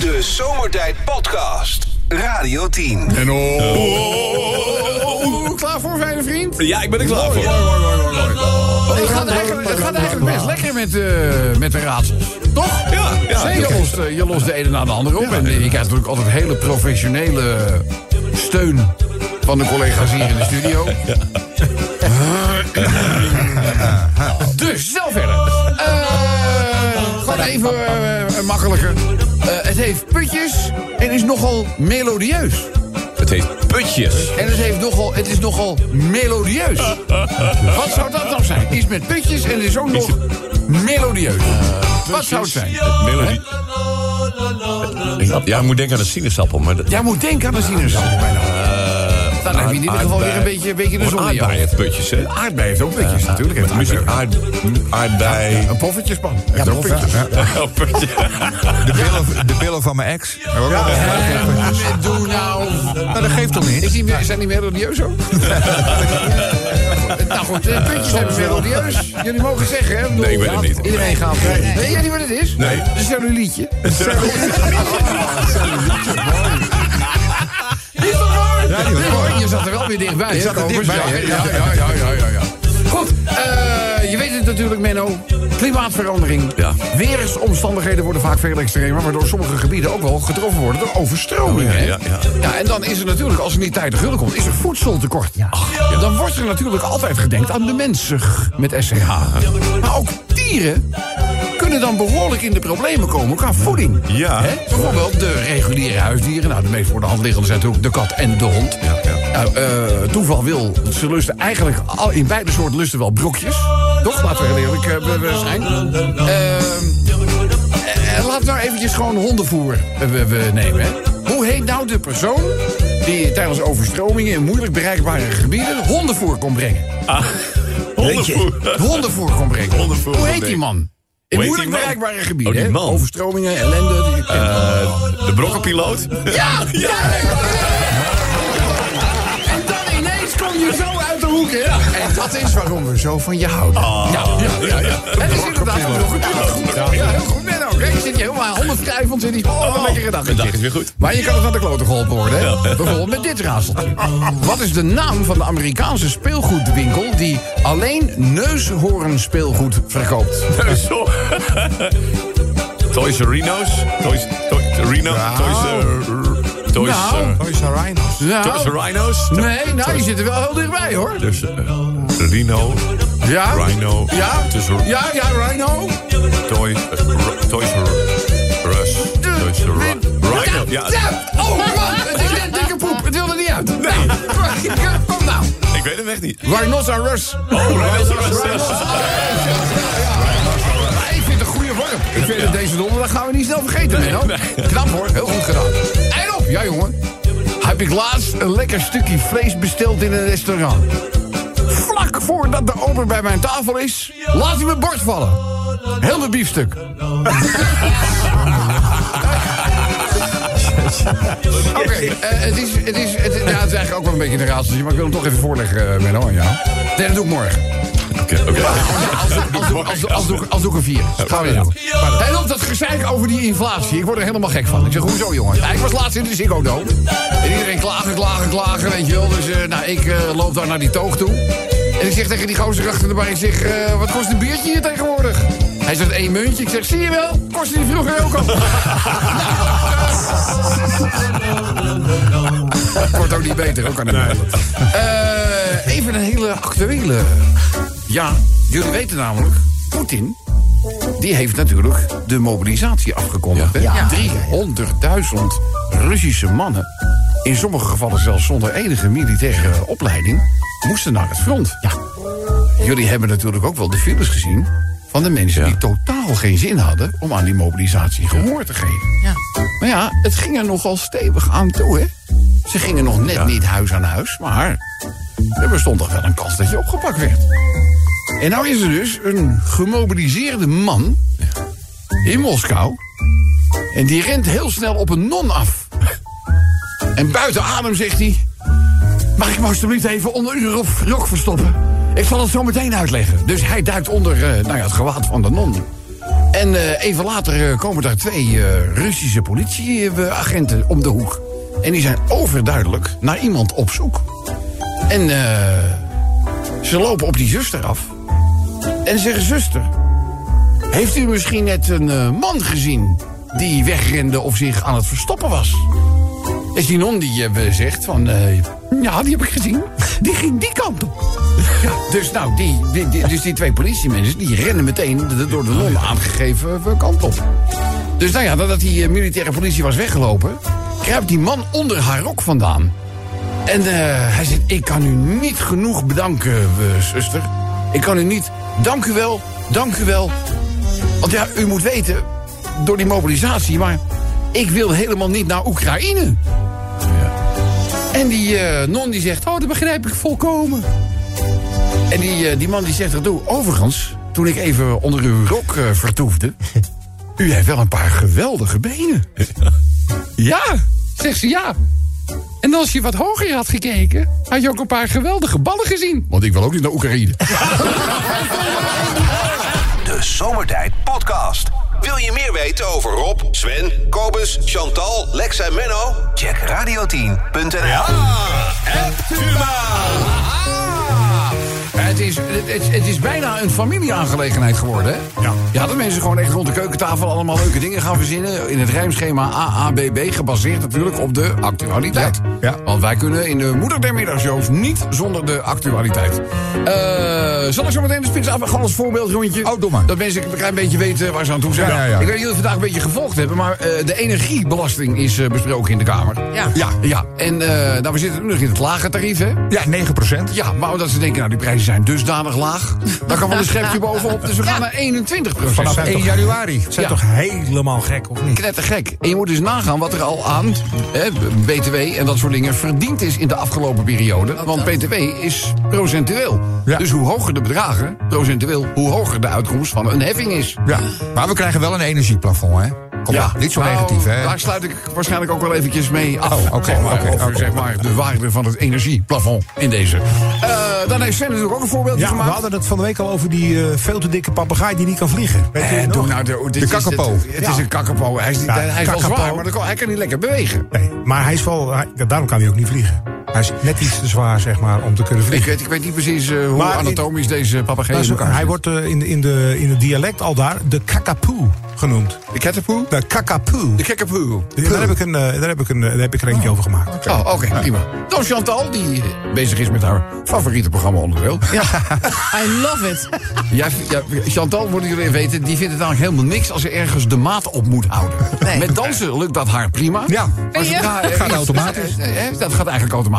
De Zomertijd Podcast. Radio 10. En oh, oh, oh, oh, oh, klaar voor, fijne vriend? Ja, ik ben er klaar voor. Het gaat eigenlijk, het gaat eigenlijk best lekker met, eh, met de raadsels. Toch? Ja, ja. Nee, je, lost, eh, je lost de ene na de andere op. En eh, je krijgt natuurlijk altijd hele professionele steun van de collega's hier in de studio. Dus, zo verder. Eh, gewoon even eh, makkelijker. Het heeft putjes en is nogal melodieus. Het heet Putjes. En het, heeft nogal, het is nogal melodieus. Wat zou dat nou zijn? Iets met putjes en het is ook nog melodieus. Wat zou het zijn? Melodie. Ja, moet denken aan de sinaasappel. Maar dat- Jij moet denken aan de sinaasappel bijna. Dan heb je in ieder geval weer een beetje, een beetje de zon aardbei heeft putjes, hè? Aardbei heeft ook putjes natuurlijk. Heeft Muziek, aardbei. aard, aardbei. Een poffertjespan. Ook putjes. Oh, putje. De pillen, de pillen van mijn ex. En doe nou... Nou, dat geeft toch Is niet? die, meer- zijn die melodieus zo? nou goed, eh, puntjes zijn melodieus. Jullie mogen zeggen, hè? Nee, ik weet het niet. Iedereen gaat. Weet jij niet wat het is? Nee. Een cellulietje. Is toch mooi? Ja, die was Nee, hoor, Je zat er wel weer dichtbij. Zat er Ja, ja, ja, ja, ja. Goed, eh, je weet het natuurlijk, Menno. Klimaatverandering. Ja. Weersomstandigheden worden vaak veel extremer... waardoor sommige gebieden ook wel getroffen worden door overstromingen. Oh, ja, ja, ja. en dan is er natuurlijk, als er niet tijd te gulden komt... is er voedseltekort. Dan wordt er natuurlijk altijd gedenkt aan de mensen met SCH. Maar ook dieren kunnen dan behoorlijk in de problemen komen qua voeding. Ja. Hè? Bijvoorbeeld de reguliere huisdieren. Nou, de meest voor de hand liggende zijn natuurlijk de kat en de hond. Ja, ja. Nou, eh, toeval wil, ze lusten eigenlijk al, in beide soorten lusten wel brokjes. Toch? Laten we heel eerlijk eh, we- we zijn. Ehm, eh, laten we nou eventjes gewoon hondenvoer we, we nemen. Hè? Hoe heet nou de persoon die tijdens overstromingen in moeilijk bereikbare gebieden hondenvoer kon brengen? Hondenvoer. Hondenvoer kon brengen. Hondenvoer Hoe heet die man? In moeilijk bereikbare gebieden. Oh. Overstromingen, ellende. die- Eh, de brokkenpiloot. Ja! ja. En dan ineens kom je zo uit de hoek, hè? En dat is waarom we zo van je houden. Ah. Ja, ja, ja. ja. Het is inderdaad een. Ja, heel goed. Je zit je helemaal honderd wrijvend en die oh, een lekkere dag. De dag is weer goed. Maar je kan het naar de kloten geholpen worden, hè? Bijvoorbeeld met dit raadseltje. Wat is de naam van de Amerikaanse speelgoedwinkel... die alleen neushoorn speelgoed verkoopt? Zo. Toys R Reno's. Toys, Toys Reno. Toys R... Toys Nou. R... Toys R Rhinos. Toys R Rhino's. nee, nou, je zit er wel heel dichtbij, hoor. Dus Reno. Ja? Rhino. Ja? Ja, ja, Rhino. Toy, eh, Toys R Us. Toys R Rhino. Ja, Oh, man, het is net dikke poep. Het wil er niet uit. Nee. Kom nou. ik weet hem echt niet. Rhinoceros. Oh, Rhinoceros. Ik vind het een goede vorm. Ik vind het deze donderdag gaan we niet snel vergeten, Menno. Knap hoor, heel goed gedaan. En op, ja jongen. Heb ik laatst een lekker stukje vlees besteld in een restaurant. Voordat de ober bij mijn tafel is, laat hij mijn bord vallen. Heel mijn biefstuk. Oké, eh, het, is, het, is, het, ja, het is eigenlijk ook wel een beetje een raadseltje, maar ik wil hem toch even voorleggen, uh, Menno, aan jou. Nee, dat doe ik morgen. Oké, oké. Als, doe ik- een vier. Gaan we doen. En ook dat gezeik over die inflatie. Ik word er helemaal gek van. Ik zeg, hoezo jongen? Ik was laatst in de Ziggo Dome. En iedereen klagen, klagen, klagen, weet je wel. Dus eh, nou, ik eh, loop daar naar die toog toe. En ik zeg tegen die gozer achter de bar, ik zeg, eh, wat kost een biertje hier tegenwoordig? Hij zegt, één muntje. Ik zeg, zie je wel? Kostte die vroeger ook al. Wordt ook niet beter, ook aan de Eh, Even een hele actuele. Ja, jullie weten namelijk, Poetin... die heeft natuurlijk de mobilisatie afgekondigd. hè? Ja. 300.000 Russische mannen... in sommige gevallen zelfs zonder enige militaire opleiding... moesten naar het front. Ja. Jullie hebben natuurlijk ook wel de films gezien... van de mensen die totaal geen zin hadden... om aan die mobilisatie gehoor te geven. Ja. Maar ja, het ging er nogal stevig aan toe, hè? Ze gingen nog net niet huis aan huis, maar er bestond toch wel een kans dat je opgepakt werd. En nou is er dus een gemobiliseerde man in Moskou. En die rent heel snel op een non af. En buiten adem zegt hij... Mag ik me alsjeblieft even onder uw rok- verstoppen? Ik zal het zo meteen uitleggen. Dus hij duikt onder eh, nou ja, het gewaad van de non. En eh, even later eh, komen daar twee Russische politieagenten om de hoek. En die zijn overduidelijk naar iemand op zoek. En ze lopen op die zuster af. En zeggen, zuster... Heeft u misschien net een man gezien... die wegrende of zich aan het verstoppen was? En die non die eh, zegt van... eh, ja, die heb ik gezien. Die ging die kant op. Ja, dus nou, die, dus die twee politiemensen... die rennen meteen door de non aangegeven eh, kant op. Dus nou ja, nadat die militaire politie was weggelopen... kruipt die man onder haar rok vandaan. En hij zegt, ik kan u niet genoeg bedanken, zuster. Ik kan u niet... Dank u wel, dank u wel. Want ja, u moet weten, door die mobilisatie... maar ik wil helemaal niet naar Oekraïne. En die eh, non die zegt, oh, dat begrijp ik volkomen. En die, eh, die man die zegt er toe, overigens... toen ik even onder uw rok eh, vertoefde... u heeft wel een paar geweldige benen. ja, zegt ze ja. En als je wat hoger had gekeken... had je ook een paar geweldige ballen gezien. Want ik wil ook niet naar Oekraïne. De Zomertijd Podcast. Wil je meer weten over Rob, Sven, Kobus, Chantal, Lex en Menno? Check radio10.nl. Het is, het, het- het is bijna een familieaangelegenheid geworden, hè? Ja. Ja, dat mensen gewoon echt rond de keukentafel allemaal leuke dingen gaan verzinnen. In het rijmschema AABB, gebaseerd natuurlijk op de actualiteit. Ja. Want wij kunnen in de moeder der middagshows niet zonder de actualiteit. Eh, zal ik zo meteen de spits af, gewoon als voorbeeldrondje? Oh, doe maar. Dat mensen een klein beetje weten waar ze aan toe zijn. Ja, ja, ja. Ik weet niet of jullie vandaag een beetje gevolgd hebben, maar eh, de energiebelasting is eh, besproken in de Kamer. Ja. Ja, ja. En eh, nou, we zitten nu nog in het lage tarief, hè? Ja, 9 procent. Ja, maar omdat ze denken, nou, die prijzen zijn dusdanig laag. Daar kan wel een schepje bovenop. Dus we gaan naar 21% Vanaf 1 januari. Zijn Ja. toch helemaal gek, of niet? Knettergek. En je moet dus nagaan wat er al aan hè, BTW en dat soort dingen verdiend is in de afgelopen periode. Want BTW is procentueel. Ja. Dus hoe hoger de bedragen, procentueel, hoe hoger de uitkomst van een heffing is. Ja. Maar we krijgen wel een energieplafond, hè? Kom ja, niet zo nou, negatief, hè? Daar sluit ik waarschijnlijk ook wel eventjes mee af. Oh, Zeg maar, over zeg maar, de waarde van het energieplafond in deze. Eh, dan heeft Sven natuurlijk ook een voorbeeldje Ja, we gemaakt. hadden het van de week al over die eh, veel te dikke papegaai die niet kan vliegen. Eh, doe nou de, dit De is kakapo. Het, het is een kakapo. Hij is, niet, hij is wel zwaar, maar kan- hij kan niet lekker bewegen. Nee, maar hij is wel, daarom kan hij ook niet vliegen. Hij is net iets te zwaar, zeg maar, om te kunnen Ik vliegen. weet, ik weet niet precies eh, hoe Maar in- anatomisch deze papegaai Nou, elkaar hij wordt eh, in, de- in, de, in het dialect al daar de kakapoe genoemd. De kakapoe? De kakapoe. De kakapoe. Daar heb ik, een, daar heb ik, een, eh, daar heb ik er eentje over gemaakt. Oh, oké, prima. Dan Chantal, die bezig is met haar favoriete programma onderdeel. Ja, I love it. ja, ja, Chantal, moeten jullie even weten, die vindt het eigenlijk helemaal niks als ze ergens de maat op moet houden. Nee. Met dansen lukt dat haar prima. Ja. Maar Ja. zodra Gaat automatisch. Dat gaat eigenlijk automatisch.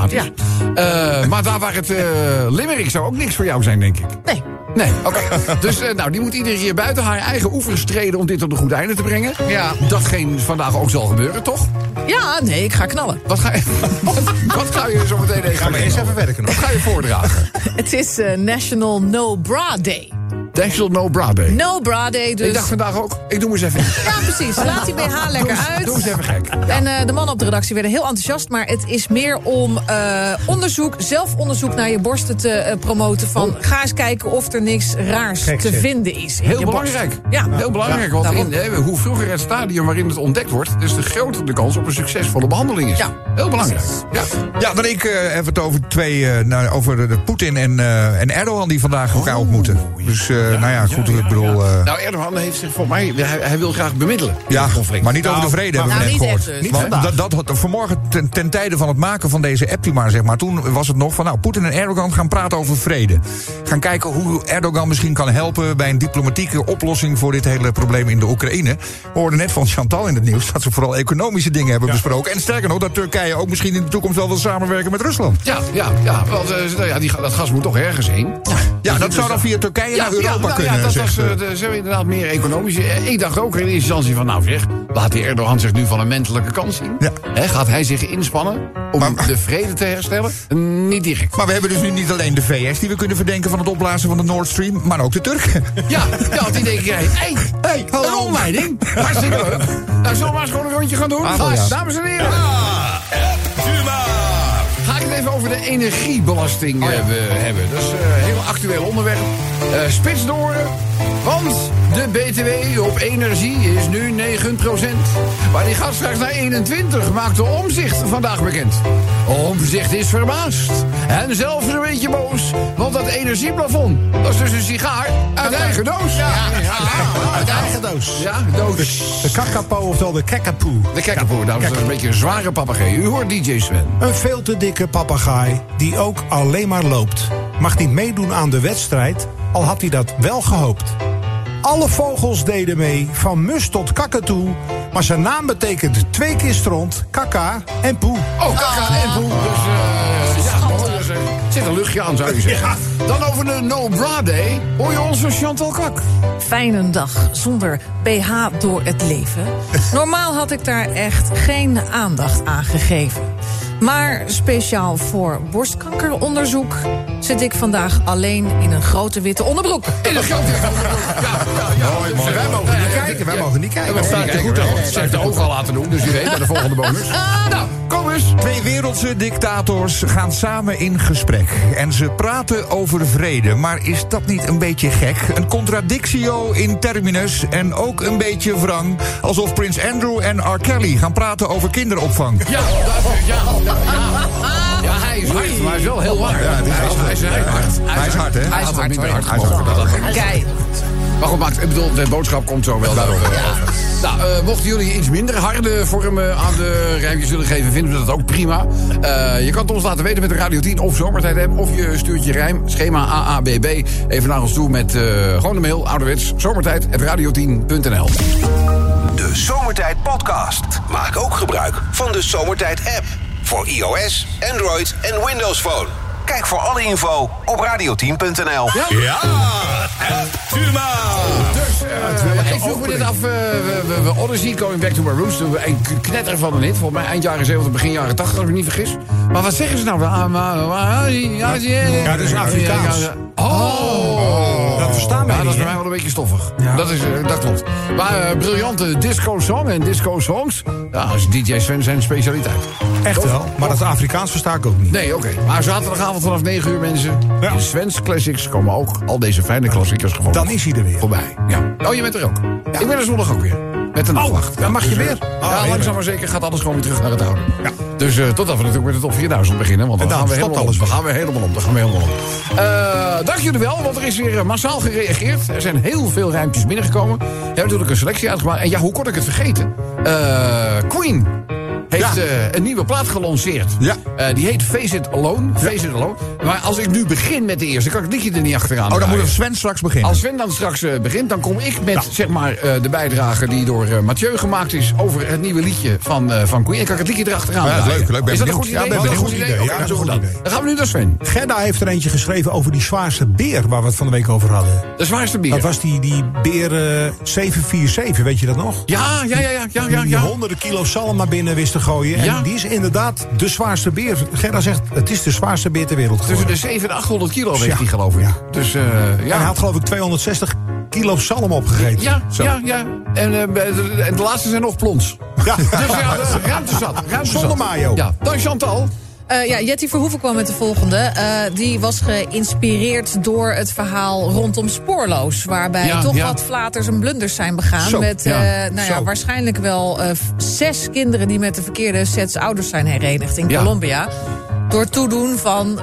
Eh, maar daar waar het eh Limerick zou ook niks voor jou zijn, denk ik. Nee. Nee, oké. Dus eh, nou, die moet iedere keer buiten haar eigen oevers treden om dit tot een goed einde te brengen. Ja. Datgene vandaag ook zal gebeuren, toch? Ja, nee, ik ga knallen. Wat ga je, wat, wat ga je zo meteen even Gaan we eerst even werken nog. Wat ga je voordragen? Het is eh, National No Bra Day. National No Bra Day. No Bra Day, dus... Ik dacht vandaag ook, ik doe eens even. Ja, precies. Laat die BH lekker uit. Doe eens even gek. En eh, de mannen op de redactie werden heel enthousiast. Maar het is meer om eh, onderzoek, zelfonderzoek naar je borsten te eh, promoten. Van ga eens kijken of er niks raars te vinden is. In Heel je borst. belangrijk. Ja, Heel belangrijk, want in, hè, hoe vroeger het stadium waarin het ontdekt wordt... dus de groter de kans op een succesvolle behandeling is. Ja. Heel belangrijk. Ja. Ja, dan ik eh, even het over twee, eh, nou, over de, de Poetin en, eh, en Erdogan die vandaag elkaar ontmoeten. Dus, nou ja, goed, ik bedoel, eh, Nou, Erdogan heeft zich voor mij... Hij, hij wil graag bemiddelen ja, maar niet over de Nou, vrede nou, hebben we net niet gehoord. echt dus. Niet Want vandaag. dat, dat, vanmorgen ten, ten tijde van het maken van deze app die maar, zeg maar, toen was het nog van, nou, Poetin en Erdogan gaan praten over vrede. Gaan kijken hoe Erdogan misschien kan helpen bij een diplomatieke oplossing voor dit hele probleem in de Oekraïne. We hoorden net van Chantal in het nieuws dat ze vooral economische dingen hebben besproken. En sterker nog, dat Turkije ook misschien in de toekomst wel wil samenwerken met Rusland. Ja, ja, ja. Want eh, nou ja, die, dat gas moet toch ergens heen. Ja, dat zou dan via Turkije naar Europa nou kunnen, Ja, dat was, zo inderdaad meer economisch. Eh, Ik dacht ook in eerste instantie van, nou zeg, laat die Erdogan zich nu van een menselijke kant zien. Ja. Gaat hij zich inspannen om Maar- de vrede te herstellen? Niet direct. Maar we hebben dus nu niet alleen de VS die we kunnen verdenken van het opblazen van de Nord Stream, maar ook de Turken. Ja, ja want die denken, hé, hey, hey, een omleiding. Hartstikke leuk. Nou, zullen we maar eens gewoon een rondje gaan doen? Ah, ja. Dames en heren. Over de energiebelasting Oh, ja. eh, we hebben. Dat is eh, een heel actueel onderwerp. Eh spitsdoren. Want de BTW op energie is nu 9%. Maar die gaat straks naar 21, maakt de omzicht vandaag bekend. Omzicht is verbaasd. En zelfs een beetje boos. Want dat energieplafond, dat is dus een sigaar uit eigen doos. Ja, Uit eigen doos. ja doos. De kakapo, oftewel de kakapoe. De kekkerpoer, dames en heren, een beetje een zware papegaai. U hoort DJ Sven. Een veel te dikke papegaai die ook alleen maar loopt. Mag niet meedoen aan de wedstrijd, al had hij dat wel gehoopt. Alle vogels deden mee, van mus tot kakatoe. Maar zijn naam betekent twee keer stront, kaka en poe. Oh, kaka en poe. Dus, ja, mooi, eh, zit een luchtje aan, zou je zeggen. Dan over de No Bra Day hoor je onze Chantal Kak. Fijne dag zonder BH door het leven. Normaal had ik daar echt geen aandacht aan gegeven. Maar speciaal voor borstkankeronderzoek zit ik vandaag alleen in een grote witte onderbroek. In de grote... Ja, ja, ja. Mooi, wij mogen niet kijken. Wij mogen niet kijken. Dat staat er goed aan. Ze heeft de ogen al laten doen, dus u weet bij de volgende bonus. Nou, kom eens. Twee wereldse dictators gaan samen in gesprek. En ze praten over vrede. Maar is dat niet een beetje gek? Een contradictio in terminus en ook een beetje wrang. Alsof prins Andrew en R. Kelly gaan praten over kinderopvang. Ja, dat, ja, ja, ja. Ja, hij is hard, maar hij is wel heel hard. Ja, hij is, hij is hard. Hij is hard, hè? Hij is hard. Hij is hard. Kijk, Maar goed, ik bedoel, de boodschap komt zo wel daarover. Nou, eh, mochten jullie iets minder harde vormen aan de rijmpjes willen geven, vinden we dat ook prima. Eh, je kan het ons laten weten met de Radio 10 of Zomertijd app. Of je stuurt je rijm, schema AABB, even naar ons toe met eh, gewoon de mail, ouderwets, zomertijd.radio10.nl. De Zomertijd Podcast. Maak ook gebruik van de Zomertijd app. Voor iOS, Android en Windows Phone. Kijk voor alle info op radio10.nl. Ja, Dus, eh, ik vroeg me dit af, eh, we, we, we Odyssey, Going Back to My Roots. Een knetter van een hit, volgens mij eind jaren 70, begin jaren 80, als ik me niet vergis. Maar wat zeggen ze nou? Ah, maar- maar- Ja, dat is Afrikaans. Oh! Dat verstaan wij Ja, dat is bij mij wel een beetje stoffig. Dat, is, eh, dat klopt. Maar eh, briljante disco-song en disco-songs, ja, dat is DJ Sven zijn specialiteit. Echt wel, maar dat Afrikaans versta ik ook niet. Nee, oké. Maar zaterdagavond vanaf 9 uur, mensen. Ja. In Sven's Classics komen ook al deze fijne klassiekers gevolgd. Dan is hij er weer. Voorbij, ja. Oh, je bent er ook. Ik ben er zondag ook weer. Met de nachtwacht. dan mag je Dus, weer. eh, Oh, ja, langzaam maar zeker gaat alles gewoon weer terug naar het oude. Ja. Dus eh, totdat we natuurlijk met de top 4000 beginnen. Want dan, gaan we helemaal alles om. weer. Dan gaan we helemaal om. Dan gaan we helemaal om. Dank jullie wel, want er is weer eh, massaal gereageerd. Er zijn heel veel ruimtes binnengekomen. We hebben natuurlijk een selectie uitgemaakt. En ja, hoe kon ik het vergeten? Queen heeft Ja. eh, een nieuwe plaat gelanceerd. Ja. Eh, die heet Face It Alone. Face It Alone. Maar als ik nu begin met de eerste, kan ik het liedje er niet achteraan Oh, dan moet draaien. het Sven straks beginnen. Als Sven dan straks eh, begint, dan kom ik met zeg maar, de bijdrage die door Mathieu gemaakt is over het nieuwe liedje van, van Queen. En kan ik het liedje erachteraan Ja, draaien. leuk, leuk. Ben Is dat een goed idee? Ja, ben een goed idee? Ja, dat is goed dan. idee. Dan gaan we nu naar Sven. Gerda heeft er eentje geschreven over die zwaarste beer waar we het van de week over hadden. De zwaarste bier. Dat was die, die beer eh, 747, weet je dat nog? Ja, ja, ja, ja, ja, ja. Die ja. honderden kilo zalm naar binnen wist te gooien. Ja. En die is inderdaad de zwaarste beer. Gerda zegt, het is de zwaarste beer ter wereld Tussen geworden. de 700 en 800 kilo weegt Ja. hij, geloof ik. Ja. Dus eh, En hij ja. had geloof ik 260 kilo zalm opgegeten. Ja, Zo. ja, ja. En, eh, de, laatste zijn nog plons. Ja. Dus ja, ruimte zat. Ruimte Zonder zat. mayo. Ja, dan Chantal. Eh, ja, Jetty Verhoeven kwam met de volgende. Eh, die was geïnspireerd door het verhaal rondom Spoorloos. Waarbij Ja, toch ja. wat flaters en blunders zijn begaan. Zo, met ja, eh, nou ja, waarschijnlijk wel zes kinderen die met de verkeerde sets ouders zijn herenigd in. Colombia. Door toedoen van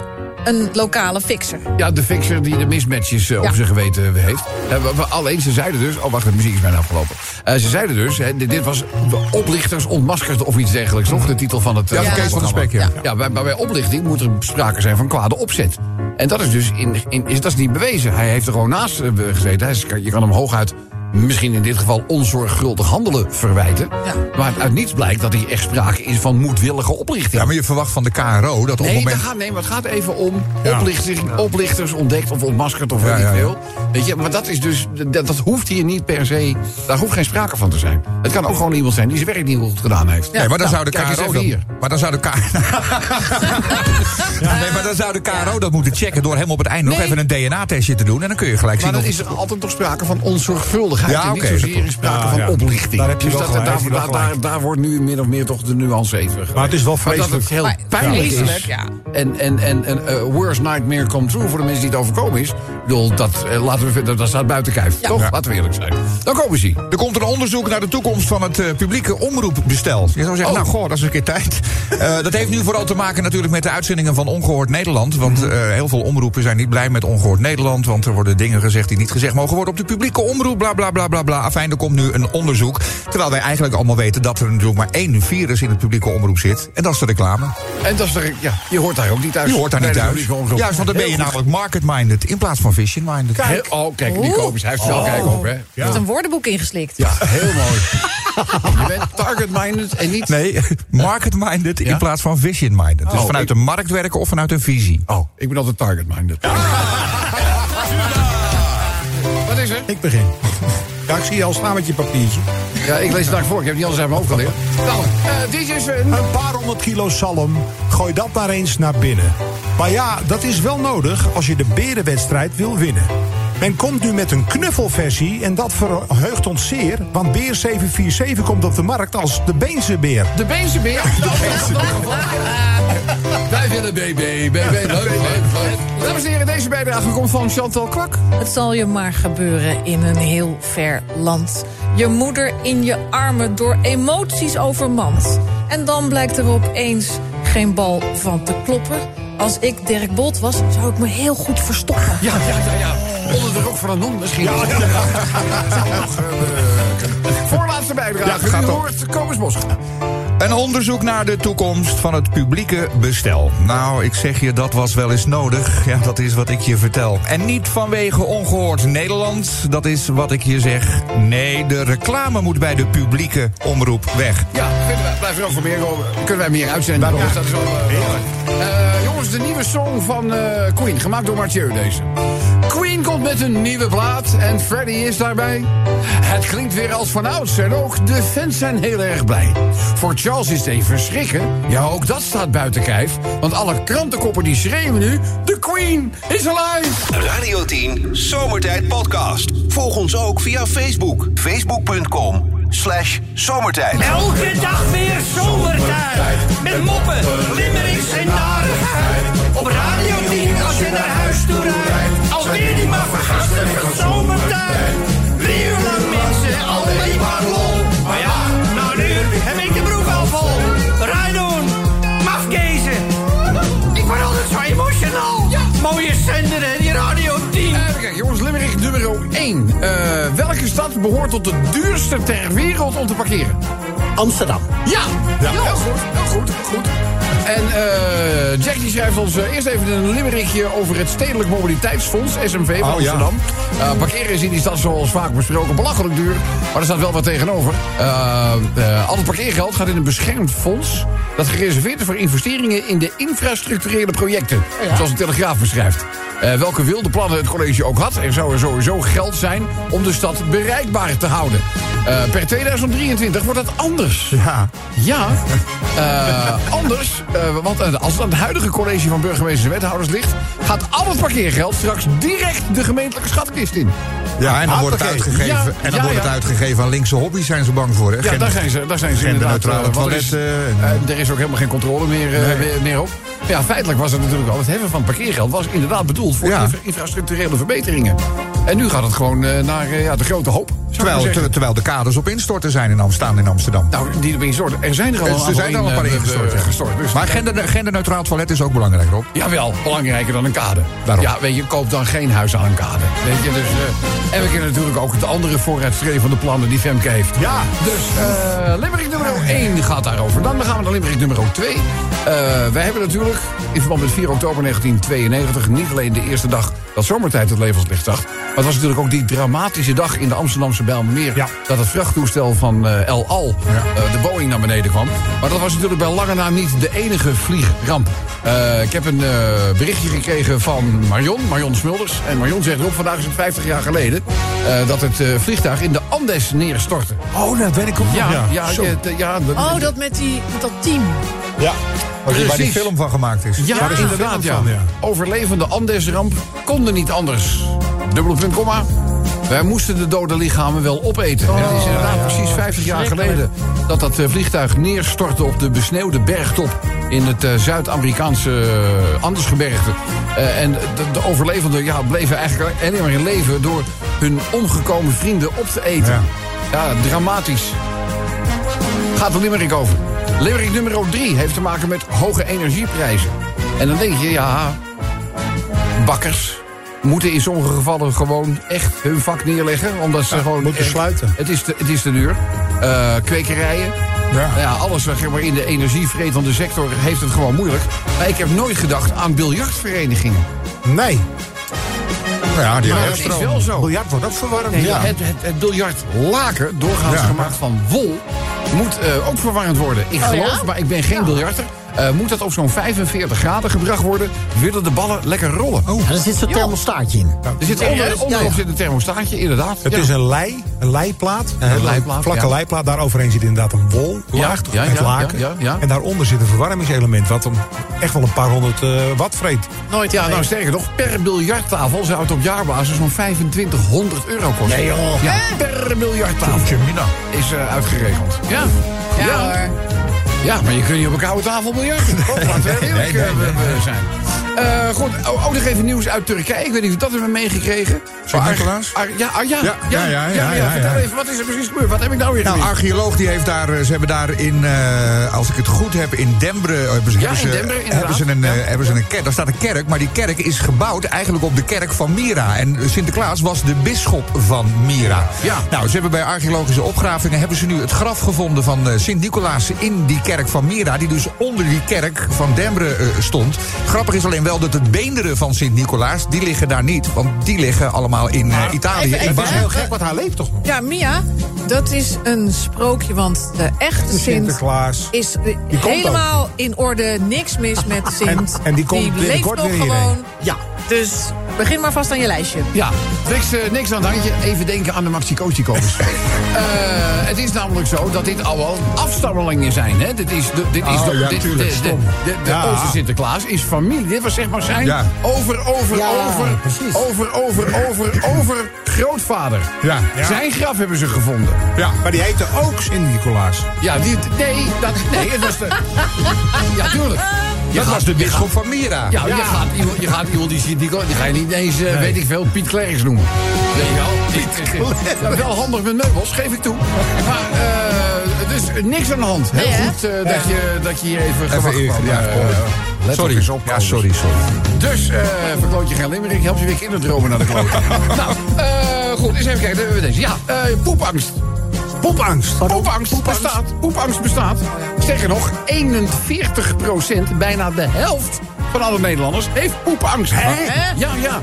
een lokale fixer. Ja, de fixer die de mismatches eh, Ja. op zijn geweten heeft. Eh, we- we- alleen, ze zeiden dus... Oh, wacht, de muziek is bijna afgelopen. Eh, ze zeiden dus, hè, dit, dit was oplichters ontmaskerd of iets dergelijks. Toch? De titel van het... Ja, van Kees van der Spek, ja. Ja, bij, maar bij oplichting moet er sprake zijn van kwade opzet. En dat is dus in, in, is, dat is niet bewezen. Hij heeft er gewoon naast gezeten. Hij is, je kan hem hooguit, misschien in dit geval, onzorgvuldig handelen verwijten. Ja. Maar uit niets blijkt dat hier echt sprake is van moedwillige oplichting. Ja, maar je verwacht van de KRO dat op het Nee, moment... dat gaat, nee, maar het gaat even om Ja. oplichting, oplichters ontdekt of ontmaskerd of weet Ja, ik veel. Weet je, maar dat is dus, dat, dat hoeft hier niet per se, daar hoeft geen sprake van te zijn. Het kan ook gewoon iemand zijn die zijn werk niet goed gedaan heeft. Nee, maar dan Nou, zou de kijk eens KRO dat, hier. maar dan zou de K... Nee, maar dan zou de KRO dat moeten checken door hem op het einde nog even een DNA-testje te doen en dan kun je gelijk Maar zien dan of is er altijd toch sprake van onzorgvuldigheid. Ja, en oké, niet zozeer in sprake Ja, van ja. oplichting. Daar heb je dus wel dat, gelijk, daar, je daar, daar, gelijk. daar wordt nu min of meer toch de nuance even. Maar het is wel Maar dat vreselijk. het heel pijnlijk vreselijk, is. ja. En, en, en, en eh, worst nightmare come true voor de mensen die het overkomen is. Ik bedoel, dat, eh, laten we, dat, dat staat buiten kijf. Toch? Ja. Laten we eerlijk zijn. Dan komen ze. Er komt een onderzoek naar de toekomst van het eh, publieke omroepbestel. Je zou zeggen, Oh. nou goh, dat is een keer tijd. Eh, dat heeft nu vooral te maken natuurlijk met de uitzendingen van Ongehoord Nederland. Want Mhm. eh, heel veel omroepen zijn niet blij met Ongehoord Nederland. Want er worden dingen gezegd die niet gezegd mogen worden op de publieke omroep. Bla bla bla bla bla. Afijn, er komt nu een onderzoek. Terwijl wij eigenlijk allemaal weten dat er natuurlijk maar één virus in het publieke omroep zit. En dat is de reclame. En dat is er, ja, je hoort daar ook niet thuis. Je hoort daar niet de thuis. Juist, want dan ben je namelijk market-minded in plaats van vision-minded. Heel- oh, kijk, die Kobus, hij heeft wel kijk op, hè? Je hebt een woordenboek ingeslikt. Ja, heel mooi. je bent target-minded en niet... Nee, market-minded Ja? in plaats van vision-minded. Dus Oh, vanuit ik- de markt werken of vanuit een visie. Oh, ik ben altijd target-minded. Ik begin. Ja, ik zie je al staan met je papiertje. Ja, ik lees het dag voor. Ik heb niet alles uit mijn hoofd geleerd. Nou, eh dit is een... Een paar honderd kilo zalm, gooi dat maar eens naar binnen. Maar ja, dat is wel nodig als je de berenwedstrijd wil winnen. Men komt nu met een knuffelversie en dat verheugt ons zeer... want Beer 747 komt op de markt als de Beense beer. De Beense beer. Wij willen BB, BB, leuk, leuk, leuk. Dames en heren, deze bijdrage komt van Chantal Kwak. Het zal je maar gebeuren in een heel ver land. Je moeder in je armen door emoties overmand. En dan blijkt er opeens geen bal van te kloppen. Als ik Dirk Bolt was, zou ik me heel goed verstoppen. Ja, ja, ja, ja. Onder de rok van een non misschien. Ja, ja, ja. Voorlaatste bijdrage. Ja, gaat U hoort Kobus Bos. Een onderzoek naar de toekomst van het publieke bestel. Nou, ik zeg je, dat was wel eens nodig. Ja, dat is wat ik je vertel. En niet vanwege ongehoord Nederland. Dat is wat ik je zeg. Nee, de reclame moet bij de publieke omroep weg. Ja, er ook voor meer over. Kunnen wij meer uitzenden? Kobus, dat is wel eh, jongens, de nieuwe song van eh, Queen, gemaakt door Mathieu deze. Queen komt met een nieuwe plaat en Freddy is daarbij. Het klinkt weer als vanouds en ook de fans zijn heel erg blij. Voor Charles is het even schrikken. Ja, ook dat staat buiten kijf. Want alle krantenkoppen die schreeuwen nu... De Queen is alive! Radio 10 Zomertijd Podcast. Volg ons ook via Facebook. Facebook.com slash zomertijd. Elke dag weer zomertijd. Met moppen, limmerings en narigheid. Behoort tot de duurste ter wereld om te parkeren? Amsterdam. Ja! ja heel goed, heel goed, goed. En eh, Jack die schrijft ons eh, eerst even een limerickje over het Stedelijk Mobiliteitsfonds, SMV van Oh, ja. Amsterdam. Eh, parkeren is in die stad zoals vaak besproken belachelijk duur, maar er staat wel wat tegenover. Eh, eh, al het parkeergeld gaat in een beschermd fonds dat gereserveerd is voor investeringen in de infrastructurele projecten, zoals de Telegraaf beschrijft. Eh, welke wilde plannen het college ook had, er zou er sowieso geld zijn om de stad bereikbaar te houden. Eh, per 2023 wordt dat anders. Ja. Ja, eh, anders, eh, want eh, als het aan het huidige college van burgemeesters en wethouders ligt... gaat al het parkeergeld straks direct de gemeentelijke schatkist in. Ja, en dan wordt het uitgegeven, Ja, en dan ja, wordt het uitgegeven aan linkse hobby's, zijn ze bang voor. Hè? Ja, daar zijn ze, daar zijn ze inderdaad. er is, toiletten en- er is ook helemaal geen controle meer, Nee. meer, op. Ja, feitelijk was het natuurlijk al. Het heffen van parkeergeld was inderdaad bedoeld voor infrastructurele verbeteringen. En nu gaat het gewoon naar ja, de grote hoop. Terwijl, ter- terwijl de kaders op instorten zijn in Am- staan in Amsterdam. Nou, die op instorten. Er zijn er al Er aantal zijn er al een paar eh, ingestort. gestort. Dus Maar gender, genderneutraal toilet is ook belangrijk, Rob. Jawel, belangrijker dan een kade. Daarom. Ja, weet je, koop dan geen huis aan een kade. Weet je, dus... eh, en we kennen natuurlijk ook de andere vooruitstrevende plannen die Femke heeft. Ja. Dus eh Limerick nummer 1 gaat daarover. Dan gaan we naar Limerick nummer 2. Eh wij hebben natuurlijk in verband met 4 oktober 1992... niet alleen de eerste dag dat zomertijd het levenslicht zag... maar het was natuurlijk ook die dramatische dag in de Amsterdamse Bijlmermeer... Ja. dat het vrachttoestel van eh, El Al, eh, de Boeing, naar beneden kwam. Maar dat was natuurlijk bij lange na niet de enige vliegramp. Eh, ik heb een eh, berichtje gekregen van Marion, Marion Smulders. En Marion zegt op, vandaag is het 50 jaar geleden... eh, dat het eh, vliegtuig in de Andes neerstortte. Oh, dat weet ik ook nog. Ja, Ja, ja, ja, Oh, dat met, die, met dat team. ja. Waar die Precies. film van gemaakt is. Ja, Daar is inderdaad, ja. van, ja. Overlevende Andesramp konden niet anders. Dubbele punt, komma. Wij moesten de dode lichamen wel opeten. En het is inderdaad precies 50 jaar geleden... dat dat eh, vliegtuig neerstortte op de besneeuwde bergtop... in het eh, Zuid-Amerikaanse uh, Andesgebergte. Eh, en de, de overlevenden ja, bleven eigenlijk alleen maar in leven... door hun omgekomen vrienden op te eten. Ja, dramatisch. Gaat er Limerick over. Limerick nummer 3 heeft te maken met hoge energieprijzen. En dan denk je, ja, bakkers moeten in sommige gevallen gewoon echt hun vak neerleggen. Omdat ze gewoon... moeten echt- sluiten. Het is te, het is te duur. Eh, kwekerijen. Ja. Nou ja, alles zeg maar, in de energievretende sector heeft het gewoon moeilijk. Maar ik heb nooit gedacht aan biljartverenigingen. Nee, Nou ja, die Maar hebben dat is wel zo. biljart wordt ook verwarmd. Nee, ja. het, het, het biljartlaken, doorgaans Ja. gemaakt van wol, moet eh, ook verwarmd worden. Ik Oh, geloof, ja? maar ik ben geen biljarter. Eh, moet dat op zo'n 45 graden gebracht worden, willen de ballen lekker rollen. Oh. Ja, er zit zo'n thermostaatje in. Er zit onder, onderop zit een thermostaatje, inderdaad. Het Ja. is een lei, een leiplaat. Een leiplaat, vlakke ja. leiplaat. Daaroverheen zit inderdaad een wol. Ja, laag, ja, ja, laken. ja, ja. En daaronder zit een verwarmingselement. Wat hem echt wel een paar honderd eh, watt vreet. Nooit Ja, nou sterker nog, per biljarttafel zou het op jaarbasis zo'n 2500 euro kosten. Nee, joh. Ja, per biljarttafel is eh, uitgeregeld. Ja. Ja, hoor. Ja, maar je kunt niet op een koude tafel biljarten. Oh, laten we eerlijk Nee, nee, zijn. Eh, goed, oh, ook nog even nieuws uit Turkije. Ik weet niet of dat hebben we meegekregen. Sint-Nicolaas? Ar- ja, ah, ja, Ja, ja, ja, ja, ja, Vertel even, wat is er precies gebeurd? Wat heb ik nou weer Nou, gemist? archeoloog die heeft daar, eh, ze hebben daar in, eh, als ik het goed heb, in Dembre, eh, hebben ze, Ja, in hebben ze een, eh, hebben ze een kerk. Daar staat een kerk, maar die kerk is gebouwd eigenlijk op de kerk van Mira. En Sinterklaas was de bisschop van Mira. Ja. Nou, ze hebben bij archeologische opgravingen hebben ze nu het graf gevonden van eh, Sint-Nicolaas in die kerk van Mira, die dus onder die kerk van Dembre eh, stond. Grappig is alleen wel dat het beenderen van Sint-Nicolaas, die liggen daar niet, want die liggen allemaal in eh, Italië. even- in even- Het was heel gek, want hij leeft toch nog? Ja, Mia, dat is een sprookje, want de echte Sint Sinterklaas. is eh, Die helemaal in orde. Niks mis met Sint. En- en die komt leeft binnenkort nog weer hierheen. gewoon. Ja, dus begin maar vast aan je lijstje. Ja, niks, eh, niks aan het handje. Even denken aan de Maxi-Coach-koos. het is namelijk zo dat dit al wel afstammelingen zijn. Hè? Dit is de, dit is Oh, de, ja, dit- tuurlijk, de, de, de, Ja. Sinterklaas is familie. Dit was zeg maar zijn Ja. over, over, Ja, over, precies. over, over, over, over grootvader. Ja. Zijn graf hebben ze gevonden. Ja, maar die heette ook Sint-Nicolaas. Ja, die, nee, dat, nee, het was de... Ja, tuurlijk. Je Dat gaat- was de bisschop van Mira. Ja, Je, gaat iemand, je gaat iemand die ziet, die, die ga je niet eens, eh, weet ik veel, Piet Klerks noemen. Weet je wel? Piet Ja, wel handig met meubels, geef ik toe. Maar, eh, dus niks aan de hand. Heel Nee, goed eh, dat, je, dat je hier even gewacht Even, kwam. ja, let sorry. op, ja, sorry, sorry. Dus, eh verkloot je geen limerick, help je weer kinderdromen naar de kloten. nou, eh, goed, eens even kijken. Dan hebben we deze. Ja, eh, poepangst. Poepangst. Poepangst bestaat. Poepangst bestaat. Sterker nog, 41% bijna de helft van alle Nederlanders, heeft poepangst. Hè? Ja, ja.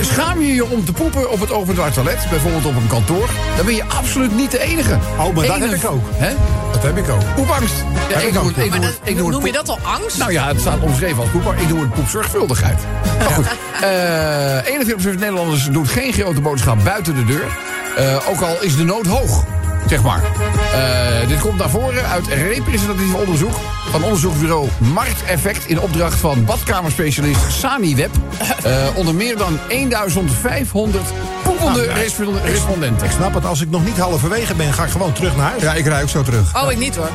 Schaam je je om te poepen op het openbaar toilet, bijvoorbeeld op een kantoor, dan ben je absoluut niet de enige. Oh, maar dat heb ik ook. Hè? Dat heb ik ook. Poepangst. Ja, ik ik doe ook, het, ja. ik doe Maar het, dat- ik doe het noem je dat al angst? Nou ja, het staat omschreven als poep, maar ik doe het poepzorgvuldigheid. Maar goed, eh 41% Nederlanders doet geen grote boodschap buiten de deur. Eh, ook al is de nood hoog, zeg maar. Eh, dit komt naar voren uit representatief onderzoek van onderzoeksbureau Markteffect... in opdracht van badkamerspecialist Saniweb. Eh onder meer dan 1500 poepende respo- respondenten. Ik snap het, als ik nog niet halverwege ben, ga ik gewoon terug naar huis. Ja, ik rij ook zo terug. Oh, ik niet hoor.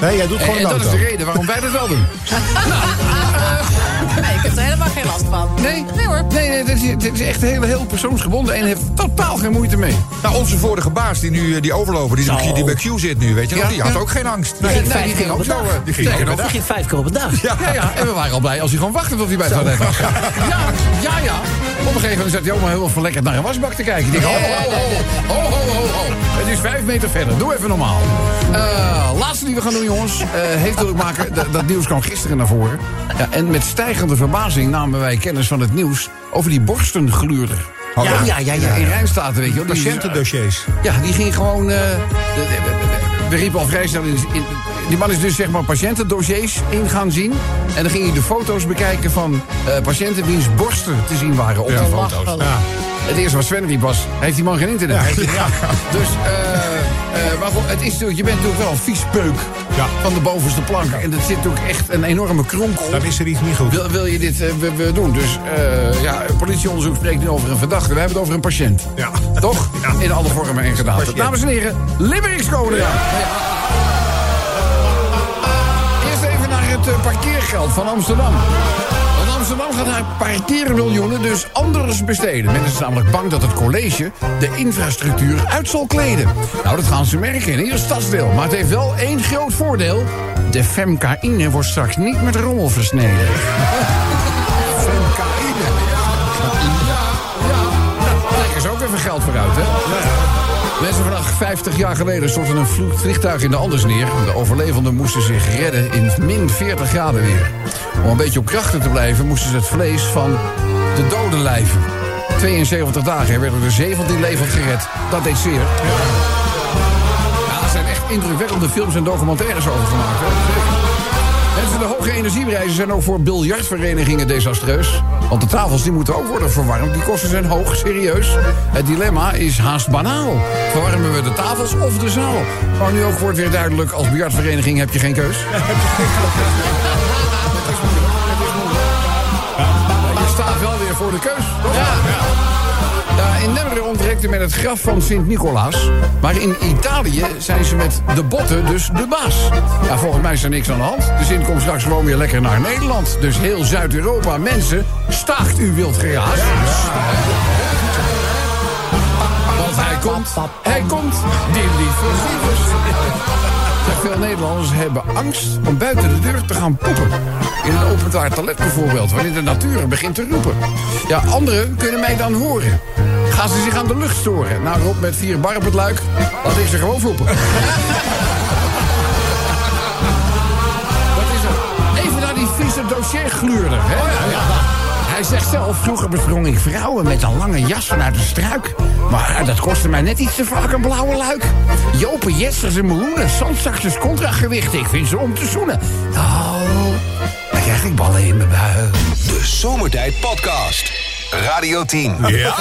Nee, jij doet En, gewoon en een dat is de reden waarom wij dat wel doen. Nee, ik heb er helemaal geen last van. Nee, Nee hoor. Nee, nee dit, is, dit is echt heel, heel persoonsgebonden en heeft totaal geen moeite mee. Nou, onze vorige baas, die nu eh, die overloper, die, die bij Q zit nu, weet je Ja, die had ja. ook geen angst. Nee, ging nee, die ging ook zo. Die ging ook. Dat ging vijf keer op een dag. Ja, ja, en we waren al blij als hij gewoon wachtte tot hij bij het toilet was. Ja, ja, ja. Op een gegeven moment zat hij ook maar heel verlekkerd naar een wasbak te kijken. Ik denk, ho, ho, ho, ho, ho. Het is vijf meter verder. Doe even normaal. Eh, laatste die we gaan doen, jongens, eh, heeft te maken. Dat, dat nieuws kwam gisteren naar voren. Ja, en met stijgende verbazing namen wij kennis van het nieuws over die borstengluurder. Ja, ja, ja, ja. In Rijnstaten, weet je wel. Die- Patiëntendossiers. ja, die ging gewoon. eh, de- de- de- we riepen al vrij snel in, in- Die man is dus zeg maar patiëntendossiers in gaan zien. En dan ging hij de foto's bekijken van eh, patiënten wiens borsten te zien waren op die foto's. Belachelijk. Het eerste wat Sven riep was: heeft die man geen internet? Ja. Dus, eh, Eh, maar goed, het is natuurlijk, je bent natuurlijk wel een vies peuk Ja. van de bovenste plank. En dat zit natuurlijk echt een enorme kronkel. Dan is er iets niet goed. Wil, wil je dit we- we doen? Dus eh, ja, politieonderzoek spreekt nu over een verdachte. We hebben het over een patiënt. Ja. Toch? Ja. In alle vormen en. Patiënt. Dames en heren, komen eraan. Eerst even naar het parkeergeld van Amsterdam. Amsterdam gaat haar parkeermiljoenen dus anders besteden. Men is namelijk bang dat het college de infrastructuur uit zal kleden. Nou, dat gaan ze merken in ieder stadsdeel. Maar het heeft wel één groot voordeel. De femcaïne wordt straks niet met rommel versneden. femcaïne. Ja, ja. Nou, Daar is ook even geld voor uit, hè? Mensen vandaag 50 jaar geleden stortte een vliegtuig in de Anders neer. De overlevenden moesten zich redden in min 40 graden weer. Om een beetje op krachten te blijven moesten ze het vlees van de doden lijven. 72 dagen werden er 17 levend gered. Dat deed zeer. Ja, er zijn echt indrukwekkende films en documentaires over gemaakt. De hoge energieprijzen zijn ook voor biljartverenigingen desastreus. Want de tafels die moeten ook worden verwarmd. Die kosten zijn hoog, serieus. Het dilemma is haast banaal. Verwarmen we de tafels of de zaal? Maar nu ook wordt weer duidelijk, als biljartvereniging heb je geen keus. Je staat wel weer voor de keus. toch? Ja. Ja, in Nemmeren ontdekte men het graf van Sint-Nicolaas. Maar in Italië zijn ze met de botten dus de baas. Ja, volgens mij is er niks aan de hand. De Sint komt straks gewoon weer lekker naar Nederland. Dus heel Zuid-Europa, mensen, staagt u wild geraas. Want hij komt, hij komt, die lieve Veel Nederlanders hebben angst om buiten de deur te gaan poepen. In een openbaar toilet bijvoorbeeld, wanneer de natuur begint te roepen. Ja, anderen kunnen mij dan horen. Gaan ze zich aan de lucht storen? Nou, Rob met vier bar op het luik, laat ik ze gewoon voepen. Wat is er? Even naar die vieze dossiergluurder, hè? Hij zegt zelf, vroeger besprong ik vrouwen met een lange jas vanuit de struik. Maar dat kostte mij net iets te vaak een blauwe luik. Jopen, Jessers en meloenen, zandzaksers, contragewicht. Ik vind ze om te zoenen. Oh, dan krijg ik ballen in mijn buik. De Zomertijd Podcast. Radio 10. Mensen,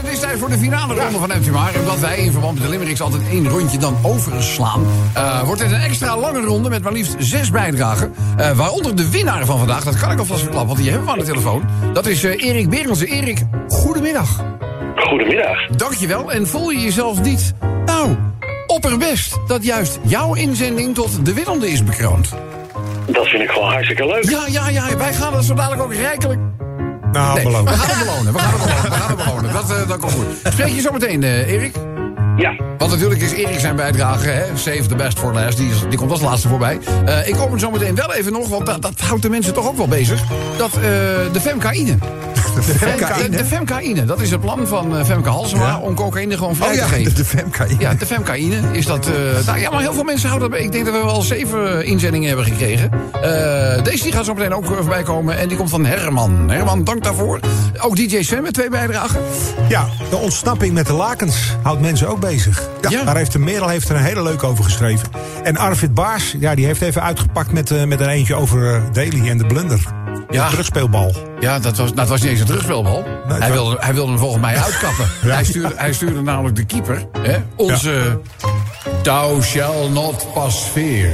het is tijd voor de finale ronde van MTMR. En omdat wij in verband met de Limericks altijd één rondje dan overslaan... eh, wordt het een extra lange ronde met maar liefst zes bijdragen. Eh, waaronder de winnaar van vandaag, dat kan ik alvast verklappen... want die hebben we aan de telefoon. Dat is eh, Erik Berensen. Erik, goedemiddag. Goedemiddag. Dankjewel. En voel je jezelf niet, nou, opperbest... dat juist jouw inzending tot de winnende is bekroond? Dat vind ik gewoon hartstikke leuk. Ja, ja, ja. Wij gaan dat zo dadelijk ook rijkelijk Nou, Nee, beloofd. we gaan het belonen. We gaan het belonen. We gaan het belonen. Dat, eh, dat komt goed. Spreek je zo meteen, eh, Erik? Ja. Want natuurlijk is Erik zijn bijdrage, hè? Save the best for last. Die, is- die komt als laatste voorbij. Eh, ik kom het zo meteen wel even nog, want dat, dat houdt de mensen toch ook wel bezig. Dat eh, de femcaïne. De femcaïne? De, de femcaïne, dat is het plan van eh, Femke Halsema Ja. om cocaïne gewoon vrij Oh ja, te geven. de, de femcaïne. Ja, de femcaïne is dat... eh, nou ja, maar heel veel mensen houden dat. Ik denk dat we wel zeven inzendingen hebben gekregen. Eh, deze die gaat zo meteen ook voorbij komen. En die komt van Herman. Herman, dank daarvoor. Ook DJ Sven met twee bijdragen. Ja, de ontsnapping met de lakens houdt mensen ook bezig. Ja. Daar heeft de Merel heeft er een hele leuk over geschreven. En Arvid Baars, ja, die heeft even uitgepakt met, met een eentje over Daly en de blunder. Ja. De terugspeelbal. Ja, dat was, dat was niet eens een terugspelbal. hij, wilde, hij wilde hem volgens mij uitkappen. hij, stuurde, hij stuurde namelijk de keeper. Hè, onze... Thou shall not pass fear.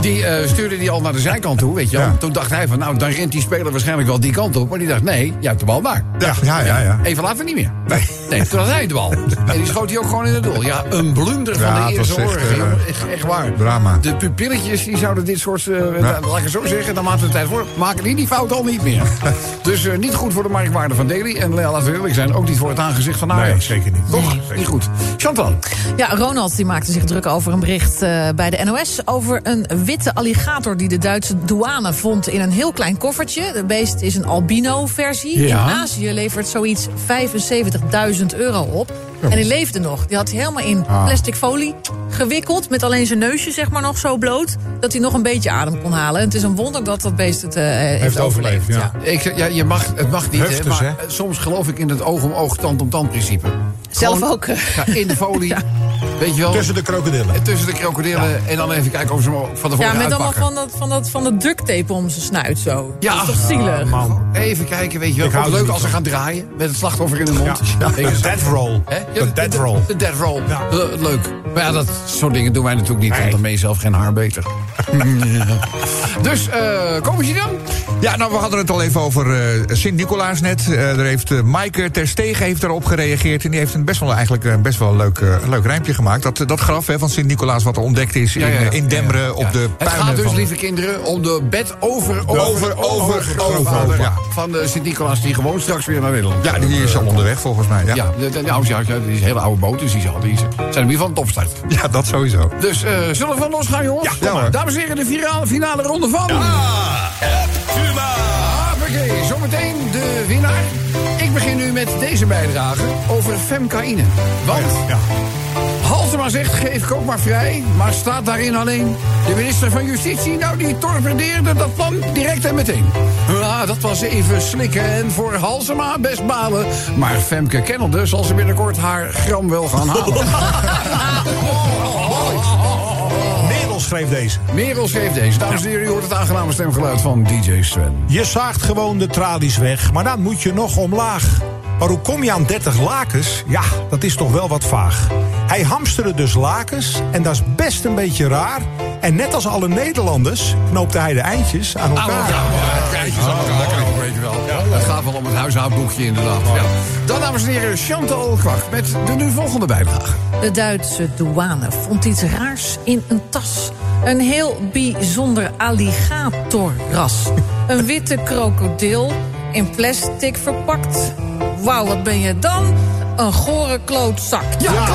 Die eh, stuurde die al naar de zijkant toe, weet je wel. Ja. Toen dacht hij van, nou, dan rent die speler waarschijnlijk wel die kant op. Maar die dacht, nee, jij hebt de bal daar. Ja, ja, ja. ja. Even later niet meer. Nee. Nee, toen had hij de bal. En die schoot hij ook gewoon in het doel. Ja, een blunder van de het eerste eh. Echt, echt waar. drama. De pupilletjes die zouden dit soort, eh, laat ik het zo zeggen, dan maken we de tijd voor. Maken die die fout al niet meer. dus eh, niet goed voor de marktwaarde van Daly. En laten we eerlijk zijn, ook niet voor het aangezicht van Ajax. Nee, zeker niet. Toch? Zeker. Niet goed. Chantal. Ja, Ronald die maakte zich druk over een bericht eh, bij de NOS... over een witte alligator die de Duitse douane vond in een heel klein koffertje. De beest is een albino-versie. Ja. In Azië levert zoiets 75.000 euro op. En die leefde nog. Die had hij helemaal in plastic folie gewikkeld... met alleen zijn neusje zeg maar nog zo bloot... dat hij nog een beetje adem kon halen. En het is een wonder dat dat beest het eh, heeft, overleefd, overleefd. ja. Ik, ja, je mag, het mag niet, hè, Heftig, maar hè? soms geloof ik in het oog om oog, tand om tand principe. Zelf ook. eh, Ja, in de folie. Weet je wel? Tussen de krokodillen. En tussen de krokodillen. En dan even kijken of ze hem van tevoren Ja, met allemaal van dat, van, dat, van dat duct tape om zijn snuit zo. Ja. Dat is toch zielig? Man. Even kijken, weet je wel. Ik er leuk als ze gaan draaien. Met het slachtoffer in de mond. Ja. De death roll. De death roll. De death roll. Ja. Le- leuk. Maar ja, dat soort dingen doen wij natuurlijk niet. Want dan ben je zelf geen haar beter. dus, eh komen ze dan? Ja, nou, we hadden het al even over eh, Sint-Nicolaas net. Eh, daar heeft uh, Maaike ter Stegen heeft daarop gereageerd. En die heeft een best wel, eigenlijk, een best wel leuk, eh, leuk rijmpje gemaakt. Dat, dat graf hè, van Sint-Nicolaas wat er ontdekt is in, eh, in Demmeren Ja. op de Het gaat dus, van... lieve kinderen, om de bed over, over, over, over, grootvader over, ja. van de Sint-Nicolaas... die gewoon straks weer naar Nederland Ja, die is al onderweg volgens mij. Ja, Ja, de, de, nou, ja, ja, die is een hele oude boot, dus die, zal, die zijn in ieder geval een topstart. ja dat sowieso. Dus eh, zullen we van losgaan, jongens? Ja. Dames en heren, de finale, finale ronde van... Hoppakee, zometeen de winnaar. Ik begin nu met deze bijdrage over femcaïne. Want Ja. Halsema zegt, geef kook maar vrij. Maar staat daarin alleen de minister van Justitie... nou, die torpedeerde dat plan direct en meteen. Ja, dat was even slikken en voor Halsema best balen. Maar Femke kennelde zal ze binnenkort haar gram wel gaan halen. Merel schreef deze. Merel schreef deze. Dames en heren, u hoort het aangename stemgeluid van DJ Sven. Je zaagt gewoon de tralies weg, maar dan moet je nog omlaag. Maar hoe kom je aan 30 lakens? Ja, dat is toch wel wat vaag. Hij hamsterde dus lakens en dat is best een beetje raar. En net als alle Nederlanders knoopte hij de eindjes aan elkaar. Kijkjes aan elkaar, wel. Het gaat wel om het huishoudboekje inderdaad. Ja. Dan, dames en heren, Chantal Kwak met de nu volgende bijdrage. De Duitse douane vond iets raars in een tas. Een heel bijzonder alligatorras. Een witte krokodil in plastic verpakt. Wauw, wat ben je dan? Een gore klootzak. Ja,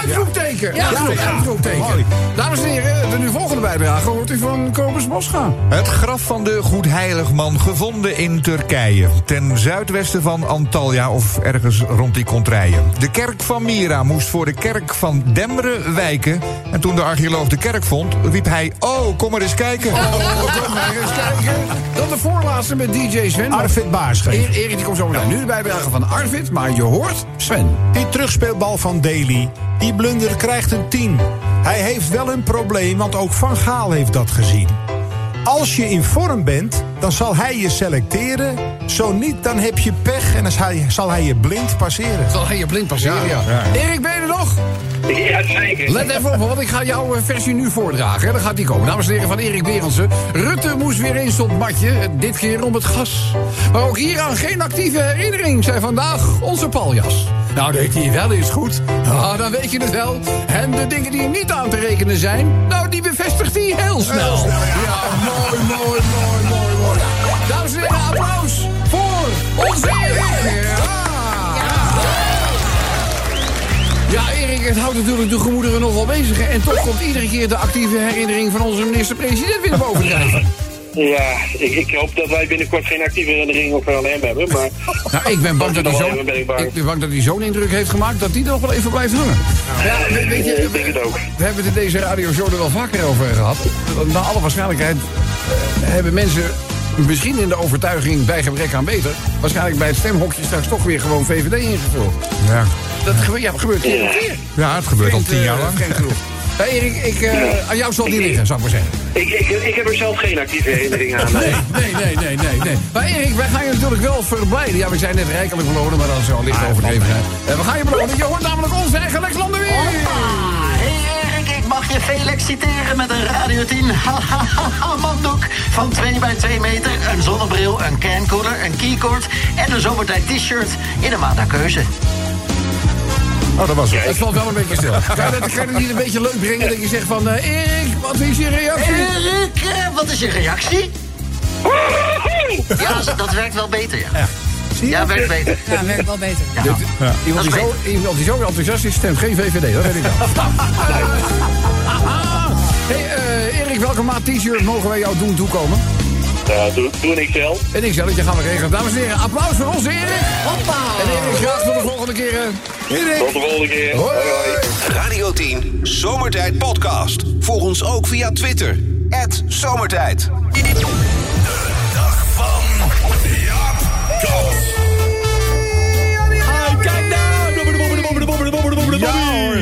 uitroepteken. Ja. uitroepteken. Dames en heren, de nu volgende bijdrage hoort u van Kobus Mosga. Het graf van de Goedheiligman gevonden in Turkije. Ten zuidwesten van Antalya of ergens rond die contraien. De kerk van Mira moest voor de kerk van Demmeren wijken. En toen de archeoloog de kerk vond, riep hij... Oh, kom maar eens kijken. Kom maar eens kijken. Dan de voorlaatste met DJ Sven. Arvid Baars Erik, die komt zo meteen. Nu de bijdrage van Arvid, maar je hoort Sven. Die terugspeelbal van Daly, die blunder krijgt een 10. Hij heeft wel een probleem, want ook Van Gaal heeft dat gezien. Als je in vorm bent, dan zal hij je selecteren. Zo niet, dan heb je pech en dan zal hij, zal hij je blind passeren. Zal hij je blind passeren, ja. Erik, ben je er nog? Ja, zeker. Let even op, want ik ga jouw eh, versie nu voordragen. hè. Dan gaat die komen. Dames en heren van Erik Berendsen. Rutte moest weer eens op matje. Dit keer om het gas. Maar ook hieraan geen actieve herinnering, zei vandaag onze paljas. Nou, deed hij wel eens goed. Ah, dan weet je het wel. En de dingen die niet aan te rekenen zijn... nou, die bevestigt hij heel snel. Ja, mooi, mooi, mooi, houdt natuurlijk de gemoederen nog wel bezig. hè. En toch komt iedere keer de actieve herinnering van onze minister-president weer naar boven drijven. Ja, ik, ik hoop dat wij binnenkort geen actieve herinnering op aan hem hebben, maar... Nou, ik ben bang dat hij ben ik zo'n indruk heeft gemaakt dat hij er nog wel even blijft hangen. Ja, weet, weet je, ik denk het ook. we hebben het in deze radioshow er wel vaker over gehad. Naar alle waarschijnlijkheid eh, hebben mensen misschien in de overtuiging bij gebrek aan beter... waarschijnlijk bij het stemhokje straks toch weer gewoon VVD ingevuld. Ja, Dat gebeurt, ja, gebeurt keer op keer. ja het gebeurt al tien eh, jaar lang. genoeg. Hey, Erik, ik, eh, aan jou zal het niet liggen, zou ik maar zeggen. Ik, ik, ik heb er zelf geen actieve herinnering aan. nee. Nee, nee, nee, nee, nee. Maar Erik, wij gaan je natuurlijk wel verblijden. Ja, we zijn net rijkelijk belonen, maar dat zal licht overdreven zijn. En we gaan je belonen. Je hoort namelijk onze eigen Lex Landerweer. Hey Erik, ik mag je Felix citeren met een Radio 10 handdoek van 2 bij 2 meter, een zonnebril, een cancooler, een keycord en een zomertijd t-shirt in een maat naar keuze. Oh, dat was het. Het valt wel een beetje stil. Kan je, dat, kan je dat niet een beetje leuk brengen dat je zegt van... eh, Erik, wat is je reactie? Erik, eh, wat is je reactie? Ja, dat- werkt wel beter, ja. Ja, werkt beter. Ja, werkt wel beter. Ja. Iemand, die zo, iemand die zo enthousiast is, stemt geen VVD. Dat weet ik wel. hey, eh, Erik, welke maat t-shirt mogen wij jou doen toekomen? Ja, doe, doe ik zelf. En ik zelf, je gaan we regelen. Dames en heren, applaus voor ons, Erik. Hoppa! En Erik, graag tot de volgende keer. eh. Erik. Tot de volgende keer. Hoi, hoi. Radio 10 Zomertijd Podcast. Volg ons ook via Twitter. Zomertijd. Kijk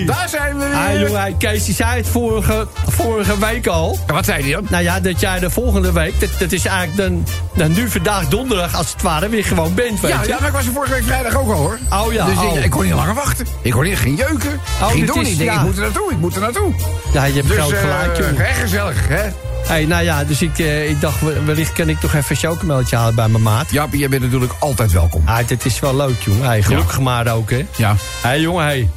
daar! Daar zijn we weer. Ah, jongen, Kees die zei het vorige, vorige week al. Wat zei hij dan? Nou ja, dat jij de volgende week, dat, dat is eigenlijk dan, dan nu vandaag donderdag als het ware weer gewoon bent, weet Ja, je. ja, maar ik was er vorige week vrijdag ook al hoor. Oh ja, Dus ik, oh. ik kon niet langer wachten. Ik kon niet, geen jeuken. Oh, dit doen. is- Ik denk, ja. ik moet er naartoe, ik moet er naartoe. Ja, je hebt Dus groot gelijk, eh, jongen. hè, gezellig, hè? Hey, nou ja, dus ik, eh, ik dacht, we- wellicht kan ik toch even een chocomeltje halen bij mijn maat. Jaapie, jij bent natuurlijk altijd welkom. Ah, dit is wel leuk, jongen. Hey, gelukkig maar ook, hè. Ja. Hé, hey, jongen, hey.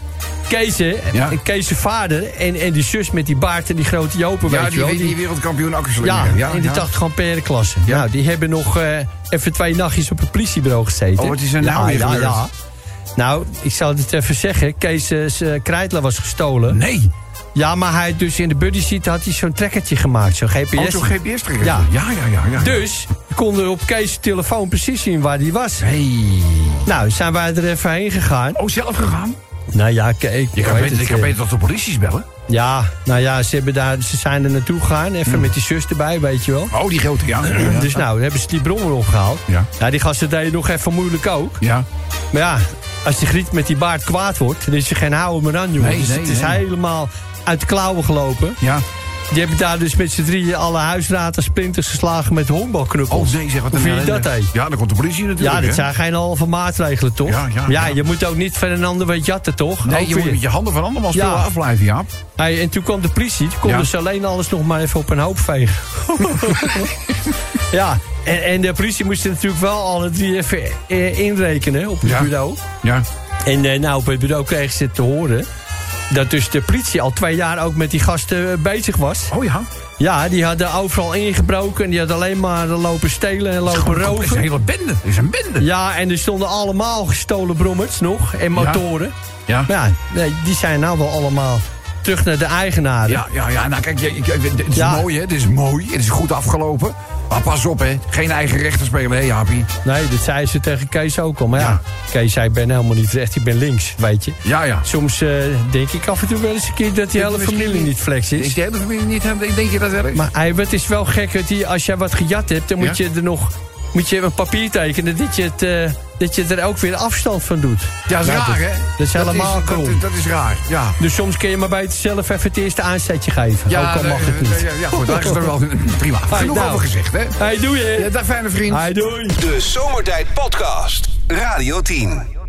Kees, hè, Ja. vader en, en die zus met die baard en die grote jopen, Ja, weet die, je wel. die, die wereldkampioen akkerslingen. ja, in de 80 ampère klasse. Ja. Nou, die hebben nog eh, even twee nachtjes op het politiebureau gezeten. Oh, wat is er nou ja, weer ja, gebeurd? ja. Nou, ik zal het even zeggen. Kees' uh, krijtler was gestolen. Nee. Ja, maar hij dus in de buddy seat had hij zo'n trekkertje gemaakt. Zo'n GPS. Oh, zo'n GPS-trekker. Ja. ja, ja, ja. ja. Dus, we konden op Kees' telefoon precies zien waar hij was. Hey. Nou, zijn wij er even heen gegaan. Oh, zelf gegaan? Nou ja, kijk. Je kan beter, ik kan beter tot de polities bellen. Ja, nou ja, ze, hebben daar, ze zijn er naartoe gegaan. Even met die zus erbij, weet je wel. Oh, die grote, ja. ja. Dus nou, hebben ze die brommer opgehaald. Ja. Ja, die gasten deden nog even moeilijk ook. Ja. Maar ja, als die griet met die baard kwaad wordt... dan is er geen houden meer aan, jongen. Nee, dus nee, het is nee. helemaal uit de klauwen gelopen. Ja. Die hebben daar dus met z'n drieën alle huisraad en splinters geslagen met honkbalknuppels. Oh nee, zeg wat Hoe vind je dat, hé? Ja, dan komt de politie natuurlijk. Ja, dat hè? zijn geen halve maatregelen, toch? Ja, ja, ja. je moet ook niet van een ander wat jatten, toch? Nee, Ook je moet met je handen van andermans Ja. afblijven, Jaap. Hey, en toen kwam de politie. Toen konden Ja. ze alleen alles nog maar even op een hoop vegen. ja, en, en de politie moest natuurlijk wel alle drie even eh, inrekenen op het Ja. bureau. Ja. En eh, nou, op het bureau kregen ze te horen... dat dus de politie al twee jaar ook met die gasten eh, bezig was. Oh ja. Ja, die hadden overal ingebroken... en die hadden alleen maar lopen stelen en lopen Het is een roven. hele bende. Het is een bende. Ja, en er stonden allemaal gestolen brommers nog en motoren. Ja. Ja, nee, die zijn nou wel allemaal terug naar de eigenaren. Ja, ja, ja. Nou, kijk, het is Ja. mooi, hè. Het is mooi. Het is goed afgelopen. Maar pas op, hè. Geen eigen rechter spelen, hè, Jaapie. Nee, dat zei ze tegen Kees ook al. Maar ja, Ja. Kees zei, ik ben helemaal niet recht, ik ben links, weet je. Ja, ja. Soms eh, denk ik af en toe wel eens een keer dat die hele familie niet. flex Is is. die hele familie niet. Denk je dat erg? Maar hey, het is wel gek, dat die, als jij wat gejat hebt, dan moet Ja? je er nog moet je een papier tekenen dat je, het, eh, dat je er ook weer afstand van doet. ja, dat is Nou, raar, hè. Dat is helemaal dat, krom. dat, dat is raar, ja. Dus soms kun je maar beter zelf even het eerste aanzetje geven. Ja, ook al mag het niet. Ja, ja, goed, daar is het er wel prima. Genoeg nou. over gezegd, hè. Hey, doe je. Ja, dag, fijne vriend. Hey, doei. De Zomertijd Podcast. Radio 10.